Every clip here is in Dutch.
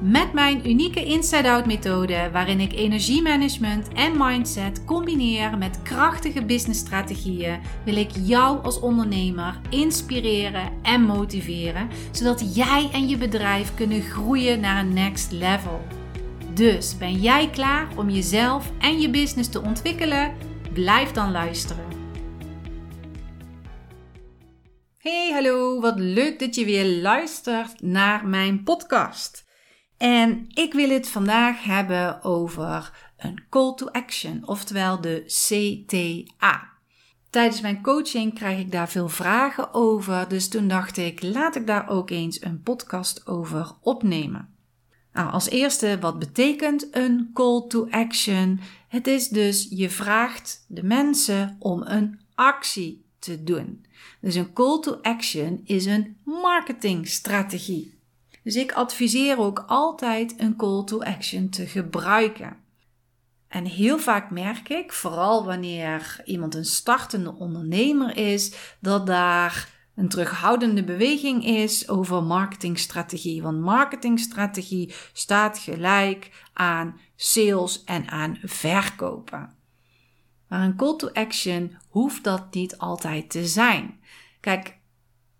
Met mijn unieke inside-out methode, waarin ik energiemanagement en mindset combineer met krachtige businessstrategieën, wil ik jou als ondernemer inspireren en motiveren, zodat jij en je bedrijf kunnen groeien naar een next level. Dus ben jij klaar om jezelf en je business te ontwikkelen? Blijf dan luisteren. Hey, hallo, wat leuk dat je weer luistert naar mijn podcast. En ik wil het vandaag hebben over een call to action, oftewel de CTA. Tijdens mijn coaching krijg ik daar veel vragen over, dus toen dacht ik, laat ik daar ook eens een podcast over opnemen. Nou, als eerste, wat betekent een call to action? Het is dus, je vraagt de mensen om een actie te doen. Dus een call to action is een marketingstrategie. Dus ik adviseer ook altijd een call to action te gebruiken. En heel vaak merk ik, vooral wanneer iemand een startende ondernemer is, dat daar een terughoudende beweging is over marketingstrategie. Want marketingstrategie staat gelijk aan sales en aan verkopen. Maar een call to action hoeft dat niet altijd te zijn. Kijk,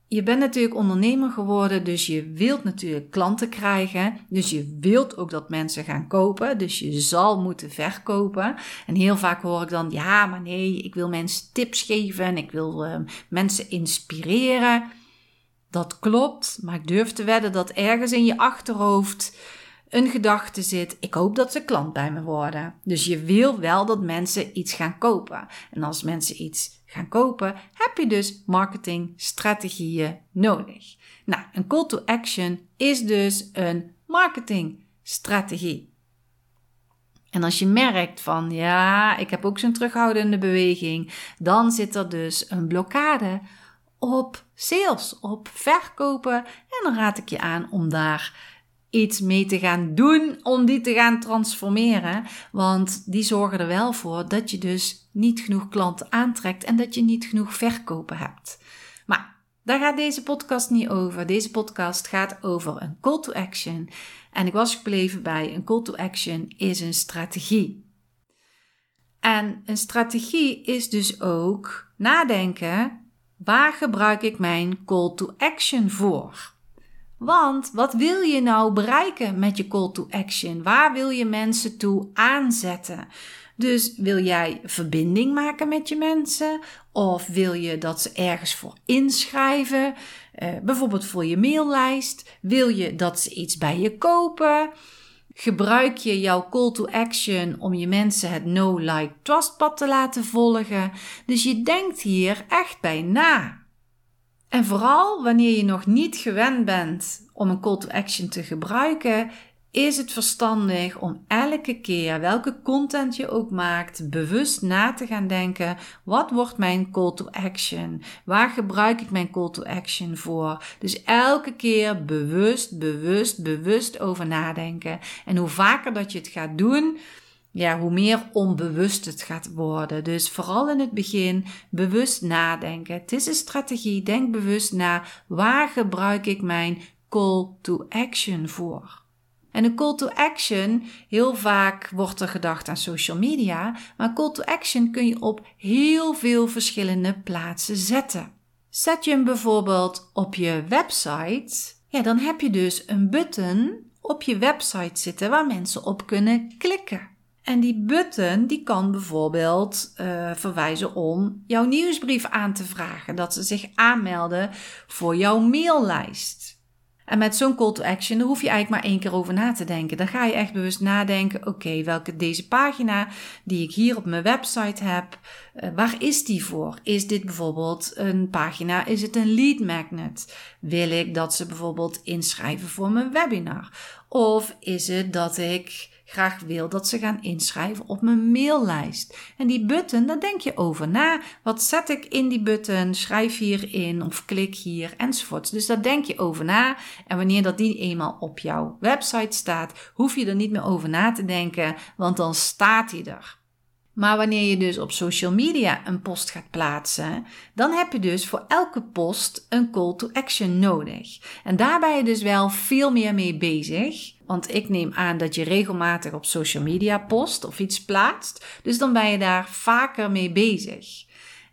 je bent natuurlijk ondernemer geworden, dus je wilt natuurlijk klanten krijgen. Dus je wilt ook dat mensen gaan kopen. Dus je zal moeten verkopen. En heel vaak hoor ik dan: ja, maar nee, ik wil mensen tips geven en ik wil uh, mensen inspireren. Dat klopt, maar ik durf te wedden dat ergens in je achterhoofd een gedachte zit: ik hoop dat ze klant bij me worden. Dus je wil wel dat mensen iets gaan kopen. En als mensen iets gaan kopen, heb je dus marketingstrategieën nodig. Nou, een call to action is dus een marketingstrategie. En als je merkt van ja, ik heb ook zo'n terughoudende beweging, dan zit er dus een blokkade op sales, op verkopen. En dan raad ik je aan om daar iets mee te gaan doen om die te gaan transformeren. Want die zorgen er wel voor dat je dus niet genoeg klanten aantrekt en dat je niet genoeg verkopen hebt. Maar daar gaat deze podcast niet over. Deze podcast gaat over een call to action. En ik was gebleven bij een call to action is een strategie. En een strategie is dus ook nadenken: waar gebruik ik mijn call to action voor? Want wat wil je nou bereiken met je call to action? Waar wil je mensen toe aanzetten? Dus wil jij verbinding maken met je mensen? Of wil je dat ze ergens voor inschrijven? Uh, bijvoorbeeld voor je maillijst. Wil je dat ze iets bij je kopen? Gebruik je jouw call to action om je mensen het no like trust pad te laten volgen? Dus je denkt hier echt bij na. En vooral wanneer je nog niet gewend bent om een call to action te gebruiken, is het verstandig om elke keer, welke content je ook maakt, bewust na te gaan denken: wat wordt mijn call to action? Waar gebruik ik mijn call to action voor? Dus elke keer bewust, bewust, bewust over nadenken. En hoe vaker dat je het gaat doen, ja, hoe meer onbewust het gaat worden. Dus vooral in het begin bewust nadenken. Het is een strategie. Denk bewust na. Waar gebruik ik mijn call to action voor? En een call to action, heel vaak wordt er gedacht aan social media, maar call to action kun je op heel veel verschillende plaatsen zetten. Zet je hem bijvoorbeeld op je website, ja, dan heb je dus een button op je website zitten waar mensen op kunnen klikken. En die button die kan bijvoorbeeld uh, verwijzen om jouw nieuwsbrief aan te vragen. Dat ze zich aanmelden voor jouw maillijst. En met zo'n call to action, daar hoef je eigenlijk maar één keer over na te denken. Dan ga je echt bewust nadenken: oké, welke deze pagina die ik hier op mijn website heb, uh, waar is die voor? Is dit bijvoorbeeld een pagina? Is het een lead magnet? Wil ik dat ze bijvoorbeeld inschrijven voor mijn webinar? Of is het dat ik graag wil dat ze gaan inschrijven op mijn maillijst. En die button, daar denk je over na. Wat zet ik in die button? Schrijf hierin of klik hier enzovoorts. Dus daar denk je over na. En wanneer dat die eenmaal op jouw website staat, hoef je er niet meer over na te denken, want dan staat hij er. Maar wanneer je dus op social media een post gaat plaatsen, dan heb je dus voor elke post een call to action nodig. En daar ben je dus wel veel meer mee bezig. Want ik neem aan dat je regelmatig op social media post of iets plaatst. Dus dan ben je daar vaker mee bezig.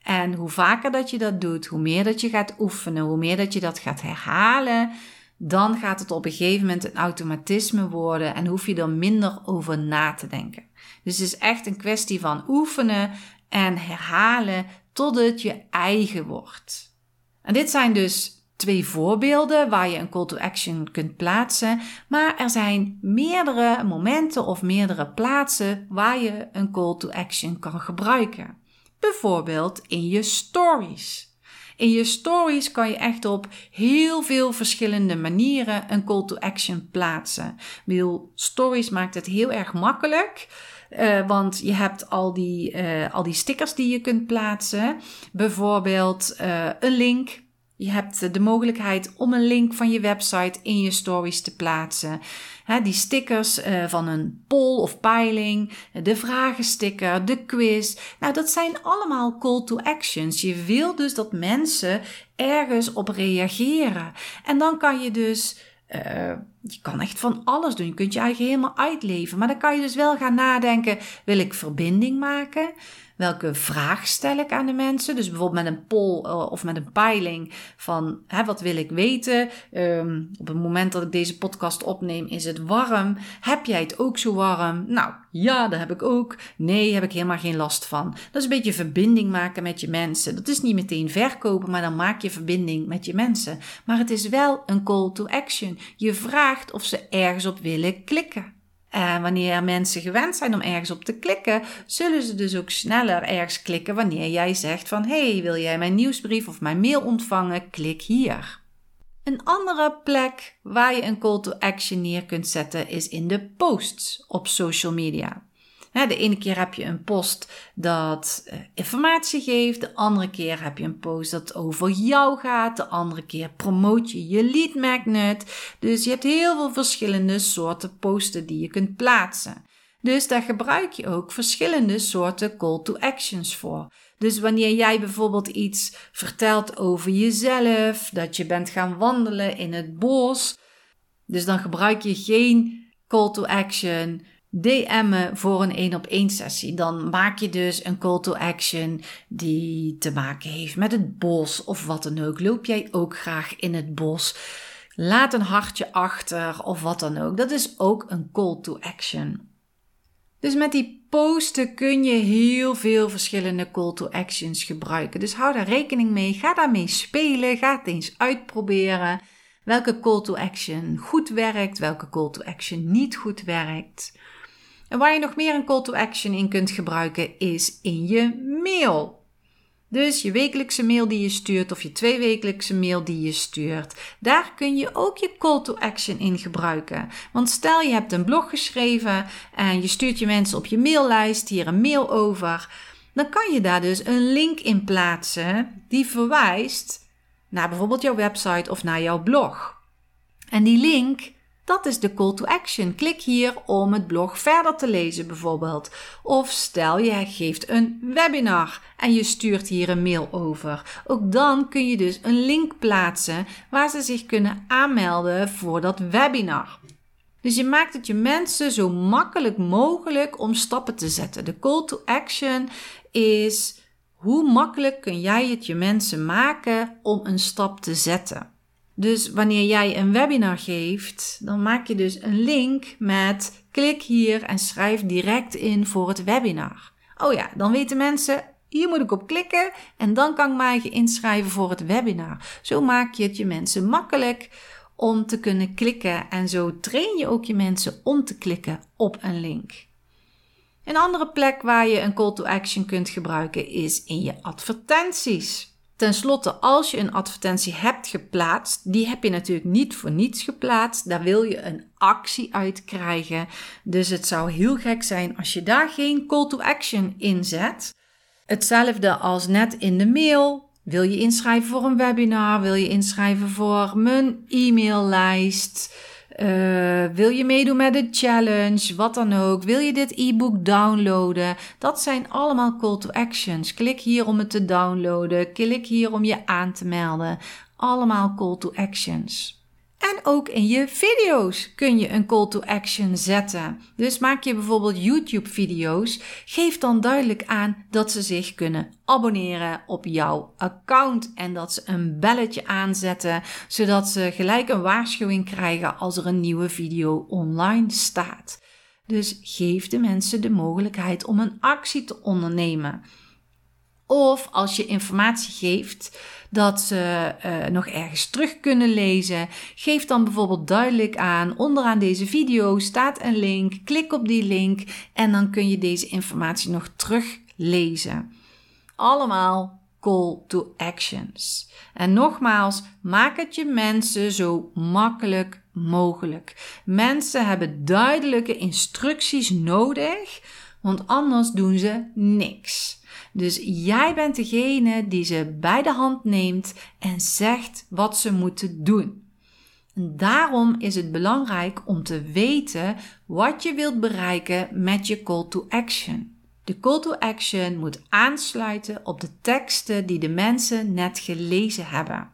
En hoe vaker dat je dat doet, hoe meer dat je gaat oefenen, hoe meer dat je dat gaat herhalen, dan gaat het op een gegeven moment een automatisme worden en hoef je er minder over na te denken. Dus het is echt een kwestie van oefenen en herhalen tot het je eigen wordt. En dit zijn dus twee voorbeelden waar je een call to action kunt plaatsen, maar er zijn meerdere momenten of meerdere plaatsen waar je een call to action kan gebruiken. Bijvoorbeeld in je stories. In je stories kan je echt op heel veel verschillende manieren een call to action plaatsen. Ik stories maakt het heel erg makkelijk. Uh, want je hebt al die, uh, al die stickers die je kunt plaatsen. Bijvoorbeeld uh, een link je hebt de mogelijkheid om een link van je website in je stories te plaatsen. die stickers eh, van een poll of peiling, de vragensticker, de quiz. Nou, dat zijn allemaal call to actions. Je wil dus dat mensen ergens op reageren. En dan kan je dus. Uh, je kan echt van alles doen. Je kunt je eigen helemaal uitleven. Maar dan kan je dus wel gaan nadenken: wil ik verbinding maken? Welke vraag stel ik aan de mensen? Dus bijvoorbeeld met een poll eh, of met een peiling van hè, wat wil ik weten? Um, op het moment dat ik deze podcast opneem, is het warm. Heb jij het ook zo warm? Nou ja, dat heb ik ook. Nee, heb ik helemaal geen last van. Dat is een beetje verbinding maken met je mensen. Dat is niet meteen verkopen, maar dan maak je verbinding met je mensen. Maar het is wel een call to action. Je vraagt of ze ergens op willen klikken. En wanneer mensen gewend zijn om ergens op te klikken, zullen ze dus ook sneller ergens klikken wanneer jij zegt van hey, wil jij mijn nieuwsbrief of mijn mail ontvangen? Klik hier. Een andere plek waar je een call to action neer kunt zetten is in de posts op social media de ene keer heb je een post dat uh, informatie geeft, de andere keer heb je een post dat over jou gaat, de andere keer promoot je je lead magnet. Dus je hebt heel veel verschillende soorten posten die je kunt plaatsen. Dus daar gebruik je ook verschillende soorten call to actions voor. Dus wanneer jij bijvoorbeeld iets vertelt over jezelf, dat je bent gaan wandelen in het bos, dus dan gebruik je geen call to action DM'en voor een één op één sessie. Dan maak je dus een call to action die te maken heeft met het bos of wat dan ook. Loop jij ook graag in het bos? Laat een hartje achter of wat dan ook. Dat is ook een call to action. Dus met die posten kun je heel veel verschillende call to actions gebruiken. Dus hou daar rekening mee. Ga daarmee spelen. Ga het eens uitproberen. Welke call to action goed werkt, welke call to action niet goed werkt. En waar je nog meer een call to action in kunt gebruiken is in je mail. Dus je wekelijkse mail die je stuurt of je tweewekelijkse mail die je stuurt. Daar kun je ook je call to action in gebruiken. Want stel je hebt een blog geschreven en je stuurt je mensen op je maillijst hier een mail over. Dan kan je daar dus een link in plaatsen die verwijst naar bijvoorbeeld jouw website of naar jouw blog. En die link dat is de call to action. Klik hier om het blog verder te lezen bijvoorbeeld. Of stel je geeft een webinar en je stuurt hier een mail over. Ook dan kun je dus een link plaatsen waar ze zich kunnen aanmelden voor dat webinar. Dus je maakt het je mensen zo makkelijk mogelijk om stappen te zetten. De call to action is hoe makkelijk kun jij het je mensen maken om een stap te zetten. Dus wanneer jij een webinar geeft, dan maak je dus een link met klik hier en schrijf direct in voor het webinar. Oh ja, dan weten mensen, hier moet ik op klikken en dan kan ik mij inschrijven voor het webinar. Zo maak je het je mensen makkelijk om te kunnen klikken en zo train je ook je mensen om te klikken op een link. Een andere plek waar je een call to action kunt gebruiken is in je advertenties. Ten slotte, als je een advertentie hebt geplaatst, die heb je natuurlijk niet voor niets geplaatst. Daar wil je een actie uit krijgen. Dus het zou heel gek zijn als je daar geen call to action in zet. Hetzelfde als net in de mail. Wil je inschrijven voor een webinar? Wil je inschrijven voor mijn e-maillijst? Uh, wil je meedoen met de challenge? Wat dan ook. Wil je dit e-book downloaden? Dat zijn allemaal call to actions. Klik hier om het te downloaden. Klik hier om je aan te melden. Allemaal call to actions. En ook in je video's kun je een call to action zetten. Dus maak je bijvoorbeeld YouTube-video's, geef dan duidelijk aan dat ze zich kunnen abonneren op jouw account en dat ze een belletje aanzetten, zodat ze gelijk een waarschuwing krijgen als er een nieuwe video online staat. Dus geef de mensen de mogelijkheid om een actie te ondernemen. Of als je informatie geeft dat ze uh, nog ergens terug kunnen lezen, geef dan bijvoorbeeld duidelijk aan. Onderaan deze video staat een link. Klik op die link en dan kun je deze informatie nog teruglezen. Allemaal call to actions. En nogmaals, maak het je mensen zo makkelijk mogelijk. Mensen hebben duidelijke instructies nodig, want anders doen ze niks. Dus jij bent degene die ze bij de hand neemt en zegt wat ze moeten doen. En daarom is het belangrijk om te weten wat je wilt bereiken met je call to action. De call to action moet aansluiten op de teksten die de mensen net gelezen hebben.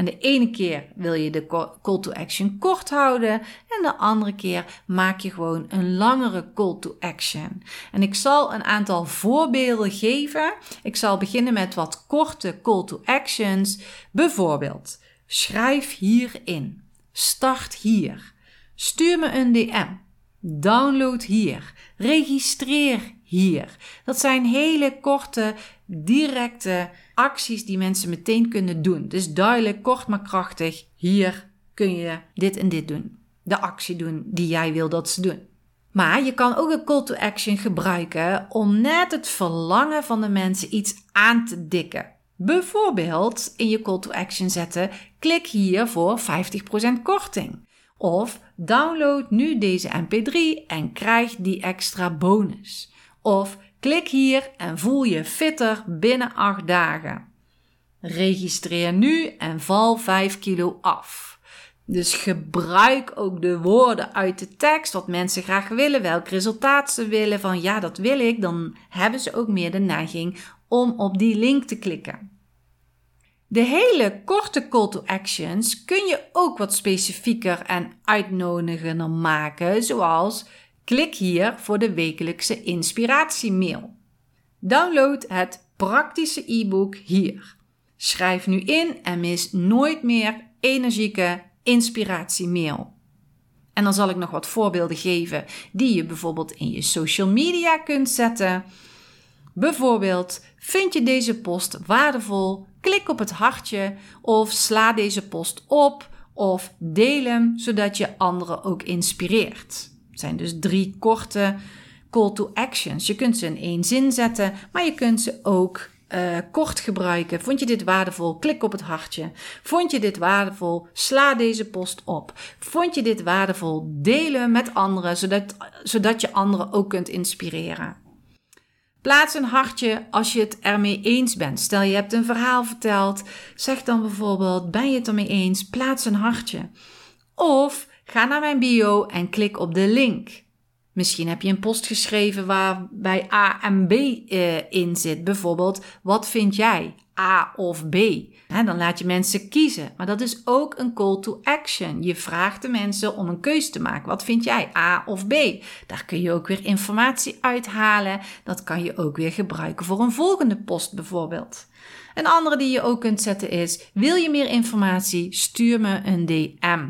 En de ene keer wil je de call to action kort houden en de andere keer maak je gewoon een langere call to action. En ik zal een aantal voorbeelden geven. Ik zal beginnen met wat korte call to actions. Bijvoorbeeld, schrijf hierin. Start hier. Stuur me een DM. Download hier. Registreer hier. Dat zijn hele korte, directe acties die mensen meteen kunnen doen. Dus duidelijk, kort maar krachtig. Hier kun je dit en dit doen. De actie doen die jij wil dat ze doen. Maar je kan ook een call to action gebruiken om net het verlangen van de mensen iets aan te dikken. Bijvoorbeeld in je call to action zetten: klik hier voor 50% korting. Of download nu deze MP3 en krijg die extra bonus. Of klik hier en voel je fitter binnen 8 dagen. Registreer nu en val 5 kilo af. Dus gebruik ook de woorden uit de tekst, wat mensen graag willen, welk resultaat ze willen. Van ja, dat wil ik, dan hebben ze ook meer de neiging om op die link te klikken. De hele korte call to actions kun je ook wat specifieker en uitnodigender maken, zoals klik hier voor de wekelijkse inspiratiemail. Download het praktische e-book hier. Schrijf nu in en mis nooit meer energieke inspiratiemail. En dan zal ik nog wat voorbeelden geven die je bijvoorbeeld in je social media kunt zetten. Bijvoorbeeld, vind je deze post waardevol? Klik op het hartje of sla deze post op of deel hem zodat je anderen ook inspireert. Het zijn dus drie korte call to actions. Je kunt ze in één zin zetten, maar je kunt ze ook uh, kort gebruiken. Vond je dit waardevol? Klik op het hartje. Vond je dit waardevol? Sla deze post op. Vond je dit waardevol? Delen met anderen, zodat, zodat je anderen ook kunt inspireren. Plaats een hartje als je het ermee eens bent. Stel je hebt een verhaal verteld. Zeg dan bijvoorbeeld: Ben je het ermee eens? Plaats een hartje. Of ga naar mijn bio en klik op de link. Misschien heb je een post geschreven waarbij A en B uh, in zit. Bijvoorbeeld, wat vind jij? A of B? dan laat je mensen kiezen. Maar dat is ook een call to action. Je vraagt de mensen om een keuze te maken. Wat vind jij? A of B? Daar kun je ook weer informatie uithalen. Dat kan je ook weer gebruiken voor een volgende post bijvoorbeeld. Een andere die je ook kunt zetten is: wil je meer informatie? Stuur me een DM.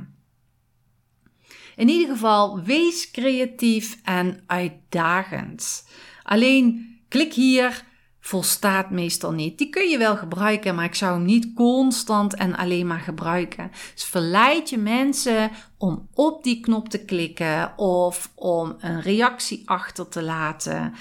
In ieder geval, wees creatief en uitdagend. Alleen klik hier volstaat meestal niet. Die kun je wel gebruiken, maar ik zou hem niet constant en alleen maar gebruiken. Dus verleid je mensen om op die knop te klikken of om een reactie achter te laten.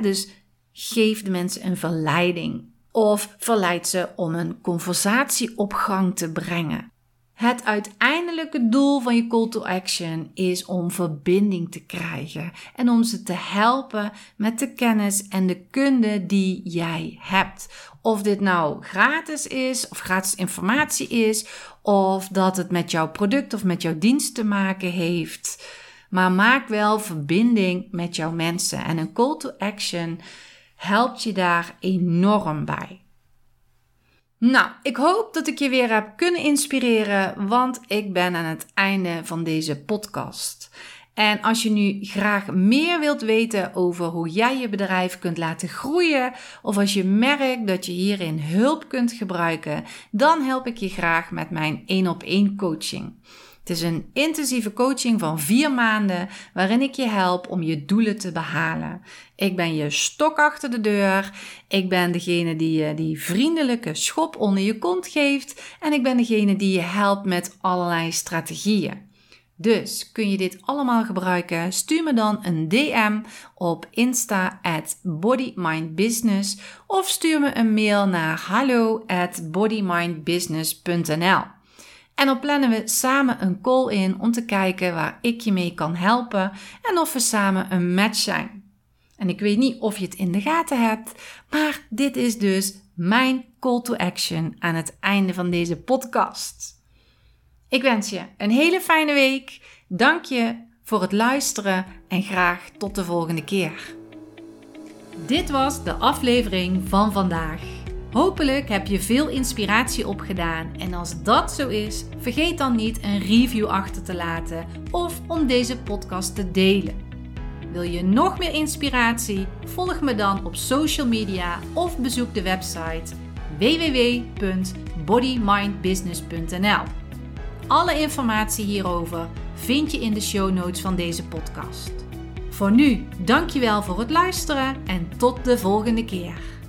dus geef de mensen een verleiding of verleid ze om een conversatie op gang te brengen. Het uiteindelijke doel van je call to action is om verbinding te krijgen en om ze te helpen met de kennis en de kunde die jij hebt. Of dit nou gratis is, of gratis informatie is, of dat het met jouw product of met jouw dienst te maken heeft. Maar maak wel verbinding met jouw mensen. En een call to action helpt je daar enorm bij. Nou, ik hoop dat ik je weer heb kunnen inspireren, want ik ben aan het einde van deze podcast. En als je nu graag meer wilt weten over hoe jij je bedrijf kunt laten groeien, of als je merkt dat je hierin hulp kunt gebruiken, dan help ik je graag met mijn 1 op 1 coaching. Het is een intensieve coaching van vier maanden waarin ik je help om je doelen te behalen. Ik ben je stok achter de deur. Ik ben degene die je die vriendelijke schop onder je kont geeft. En ik ben degene die je helpt met allerlei strategieën. Dus kun je dit allemaal gebruiken? Stuur me dan een DM op Insta at bodymindbusiness of stuur me een mail naar hallo at bodymindbusiness.nl. En dan plannen we samen een call in om te kijken waar ik je mee kan helpen en of we samen een match zijn. En ik weet niet of je het in de gaten hebt, maar dit is dus mijn call to action aan het einde van deze podcast. Ik wens je een hele fijne week. Dank je voor het luisteren en graag tot de volgende keer. Dit was de aflevering van vandaag. Hopelijk heb je veel inspiratie opgedaan en als dat zo is, vergeet dan niet een review achter te laten of om deze podcast te delen. Wil je nog meer inspiratie? Volg me dan op social media of bezoek de website www.bodymindbusiness.nl. Alle informatie hierover vind je in de show notes van deze podcast. Voor nu, dankjewel voor het luisteren en tot de volgende keer.